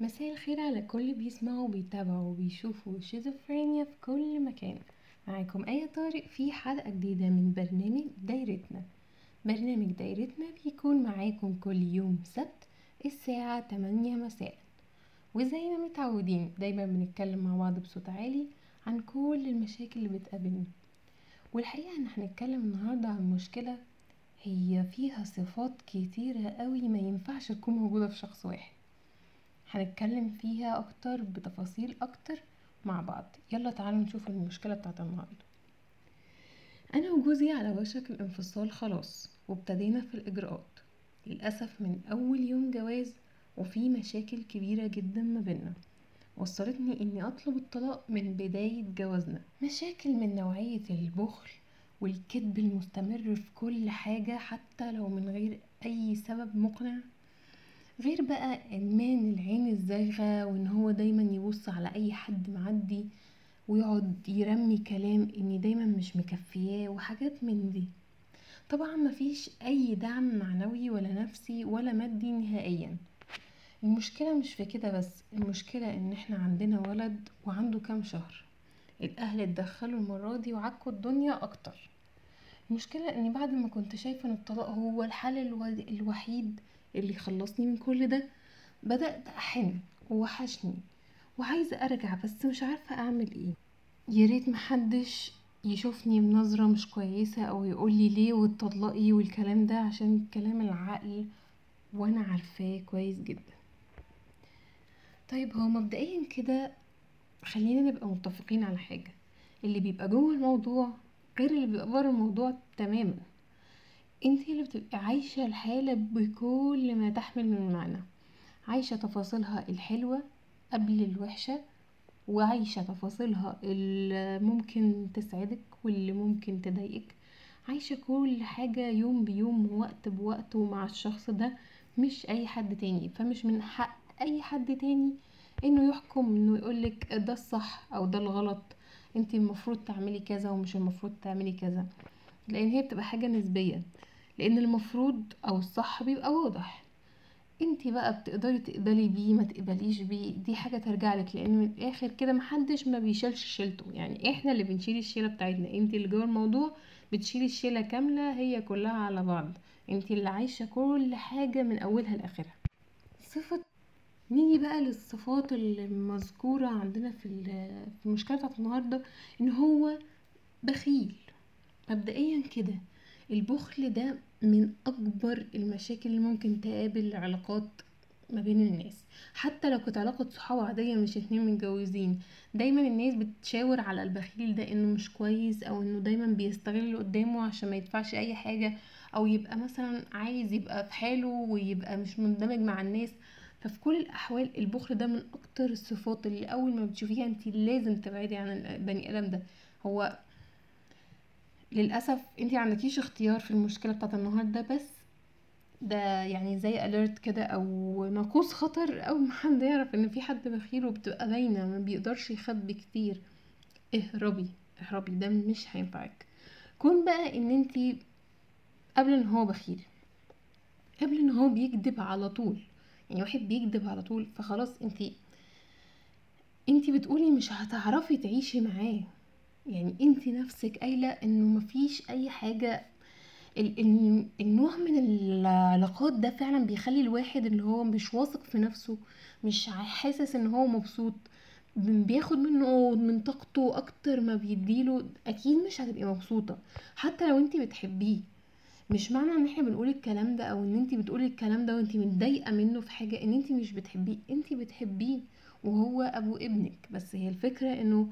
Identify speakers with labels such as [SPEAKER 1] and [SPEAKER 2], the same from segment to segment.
[SPEAKER 1] مساء الخير على كل بيسمعوا وبيتابعوا وبيشوفوا شيزوفرينيا في كل مكان. معاكم آية طارق في حلقة جديدة من برنامج دايرتنا. برنامج دايرتنا بيكون معاكم كل يوم سبت الساعة 8 مساء. وزي ما متعودين دايما بنتكلم مع بعض بصوت عالي عن كل المشاكل اللي بتقابلنا. والحقيقة إن هنتكلم النهاردة عن مشكلة هي فيها صفات كتيرة قوي ما ينفعش تكون موجودة في شخص واحد. هنتكلم فيها أكتر بتفاصيل أكتر مع بعض. يلا تعالوا نشوف المشكلة بتاعت النهاردة. أنا وجوزي على وشك الانفصال خلاص وابتدينا في الإجراءات. للأسف من أول يوم جواز وفي مشاكل كبيرة جدا ما بينا وصلتني إني أطلب الطلاق من بداية جوازنا. مشاكل من نوعية البخل والكذب المستمر في كل حاجة حتى لو من غير أي سبب مقنع. غير بقى إدمان العين الزايغة وإن هو دايما يبص على أي حد معدي ويقعد يرمي كلام إني دايما مش مكفياه وحاجات من دي. طبعا مفيش أي دعم معنوي ولا نفسي ولا مادي نهائيا. المشكلة مش في كده بس المشكلة إن إحنا عندنا ولد وعنده كام شهر. الأهل اتدخلوا المرة دي وعكوا الدنيا أكتر. المشكلة إني بعد ما كنت شايفة إن الطلاق هو الحل الو- الوحيد اللي يخلصني من كل ده. بدأت أحن ووحشني وعايزة أرجع بس مش عارفة أعمل إيه. ياريت محدش يشوفني بنظرة مش كويسة أو يقولي ليه واتطلقي والكلام ده عشان كلام العقل وأنا عارفاه كويس جدا. طيب هو مبدئيا كده خلينا نبقى متفقين على حاجة. اللي بيبقى جوه الموضوع غير اللي بيبقى بره الموضوع تماما. انتي اللي بتبقي عايشة الحالة بكل ما تحمل من معنى. عايشة تفاصيلها الحلوة قبل الوحشة وعايشة تفاصيلها اللي ممكن تسعدك واللي ممكن تضايقك. عايشة كل حاجة يوم بيوم ووقت بوقت ومع الشخص ده مش أي حد تاني. فمش من حق أي حد تاني إنه يحكم إنه يقولك ده الصح أو ده الغلط. انتي المفروض تعملي كذا ومش المفروض تعملي كذا. لأن هي بتبقى حاجة نسبية. لأن المفروض أو الصح بيبقى واضح. انتي بقى بتقدري تقبلي بيه ما تقبليش بيه دي حاجة ترجع لك لأن من الآخر كده محدش ما بيشيلش شيلته. يعني إحنا اللي بنشيل الشيلة بتاعتنا. انتي اللي جوه الموضوع بتشيلي الشيلة كاملة هي كلها على بعض. انتي اللي عايشة كل حاجة من أولها لآخرها. صفة نيجي بقى للصفات المذكورة عندنا في في المشكلة بتاعت النهاردة إن هو بخيل. مبدئيا كده البخل ده من أكبر المشاكل اللي ممكن تقابل العلاقات ما بين الناس. حتى لو كانت علاقة صحاب عادية مش اتنين متجوزين دايما الناس بتشاور على البخيل ده إنه مش كويس أو إنه دايما بيستغل اللي قدامه عشان ما يدفعش أي حاجة أو يبقى مثلا عايز يبقى في حاله ويبقى مش مندمج مع الناس. ففي كل الأحوال البخل ده من أكتر الصفات اللي أول ما بتشوفيها انت لازم تبعدي عن البني آدم ده. هو للأسف انت عندكيش اختيار في المشكلة بتاعت النهارده بس ده يعني زي اليرت كده أو ناقوس خطر أو ما حد يعرف إن في حد بخيل وبتبقى باينة ما بيقدرش يخبي كتير. اهربي اهربي ده مش هينفعك. كون بقى إن انت قبل إن هو بخيل قبل إن هو بيكذب على طول يعني واحد بيكذب على طول فخلاص انت انت بتقولي مش هتعرفي تعيشي معاه. يعني انت نفسك قايلة انه مفيش اي حاجة ال- ال- النوع من العلاقات ده فعلا بيخلي الواحد اللي هو مش واثق في نفسه مش حاسس ان هو مبسوط بياخد منه من طاقته أكتر ما بيديله أكيد مش هتبقي مبسوطة حتى لو انت بتحبيه. مش معنى ان إحنا بنقول الكلام ده أو ان انت بتقولي الكلام ده وانت متضايقة منه في حاجة ان انت مش بتحبيه انت بتحبيه وهو ابو ابنك. بس هي الفكرة انه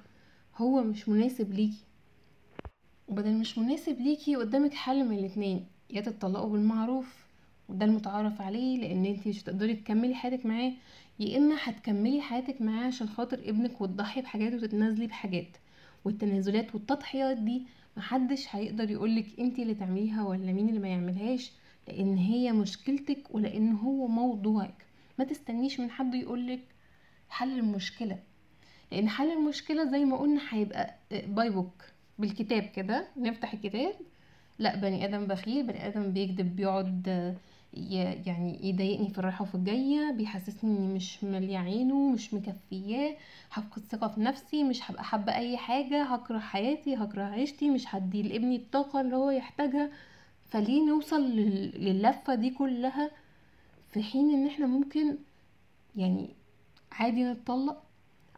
[SPEAKER 1] هو مش مناسب ليكي. وبدل مش مناسب ليكي قدامك حل من الاتنين يا تتطلقوا بالمعروف وده المتعارف عليه لأن انت مش هتقدري تكملي حياتك معاه يا إما هتكملي حياتك معاه عشان خاطر ابنك وتضحي بحاجات وتتنازلي بحاجات. والتنازلات والتضحيات دي محدش هيقدر يقولك انت اللي تعمليها ولا مين اللي ما يعملهاش لأن هي مشكلتك ولأن هو موضوعك. ما تستنيش من حد يقولك حل المشكلة. لأن حل المشكلة زي ما قلنا هيبقى باي بوك بالكتاب كده نفتح الكتاب. لا بني آدم بخيل بني آدم بيكذب بيقعد يعني يضايقني في الرايحة وفي الجاية بيحسسني إني مش مالية عينه مش مكفياه هفقد ثقة في نفسي مش هبقى حابة أي حاجة هكره حياتي هكره عيشتي مش هدي لابني الطاقة اللي هو يحتاجها. فليه نوصل لل- لللفة دي كلها في حين إن إحنا ممكن يعني عادي نتطلق؟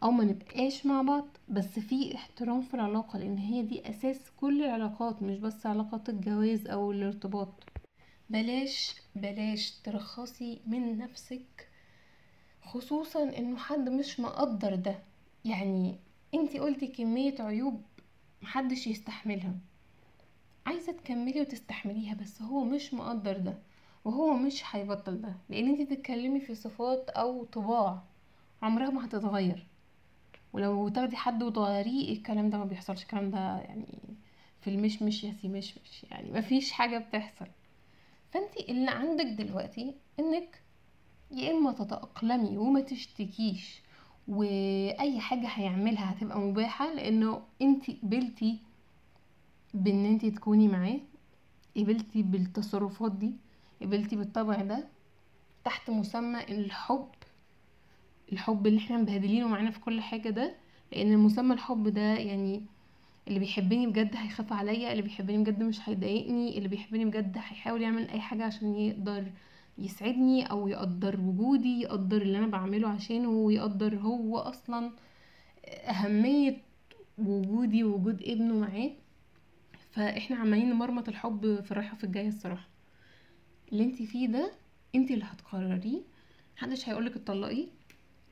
[SPEAKER 1] أو ما نبقاش مع بعض بس في احترام في العلاقة لأن هي دي أساس كل العلاقات مش بس علاقات الجواز أو الارتباط. بلاش بلاش ترخصي من نفسك خصوصا إنه حد مش مقدر ده. يعني انتي قلتي كمية عيوب محدش يستحملها. عايزة تكملي وتستحمليها بس هو مش مقدر ده وهو مش هيبطل ده. لأن انتي بتتكلمي في صفات أو طباع عمرها ما هتتغير. ولو تاخدي حد وتغيريه الكلام ده ما بيحصلش. الكلام ده يعني في المشمش يا سي مشمش. يعني مفيش حاجة بتحصل. فانتي اللي عندك دلوقتي إنك يا إما تتأقلمي وما تشتكيش وأي حاجة هيعملها هتبقى مباحة لأنه انتي قبلتي بإن انتي تكوني معاه قبلتي بالتصرفات دي قبلتي بالطبع ده تحت مسمى الحب الحب اللي إحنا مبهدلينه معانا في كل حاجة ده لأن مسمى الحب ده يعني اللي بيحبني بجد هيخاف عليا اللي بيحبني بجد مش هيضايقني اللي بيحبني بجد هيحاول يعمل أي حاجة عشان يقدر يسعدني أو يقدر وجودي يقدر اللي أنا بعمله عشانه ويقدر هو أصلا أهمية وجودي ووجود ابنه معاه. فإحنا عمالين نمرمط الحب في الرايحة في الجاية الصراحة. اللي انتي فيه ده انتي اللي هتقرريه محدش هيقولك اتطلقي.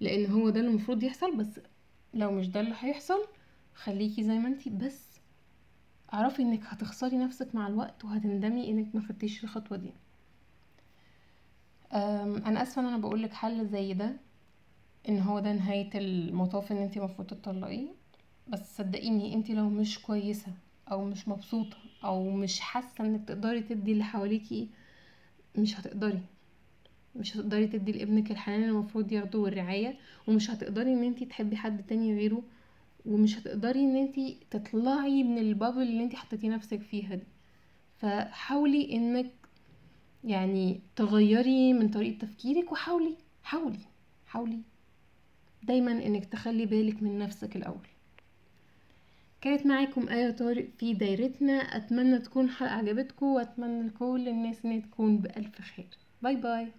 [SPEAKER 1] لأن هو ده اللي المفروض يحصل بس لو مش ده اللي هيحصل خليكي زي ما انتي بس اعرفي انك هتخسري نفسك مع الوقت وهتندمي انك ما خدتيش الخطوة دي. أنا اسفة ان أنا بقولك حل زي ده ان هو ده نهاية المطاف ان انتي المفروض تطلقيه بس صدقيني انتي لو مش كويسة أو مش مبسوطة أو مش حاسة انك تقدري تدي اللي حواليكي مش هتقدري. مش هتقدري تدي لابنك الحنان المفروض ياخده والرعاية ومش هتقدري إن أنتي تحبي حد تاني غيره ومش هتقدري إن أنتي تطلعي من البابل اللي أنتي حطيتي نفسك فيها دي. فحاولي إنك يعني تغيري من طريقة تفكيرك وحاولي حاولي حاولي دايما إنك تخلي بالك من نفسك الأول. كانت معاكم آية طارق في دايرتنا. أتمنى تكون الحلقة عجبتكم وأتمنى لكل الناس إن تكون بألف خير. باي باي.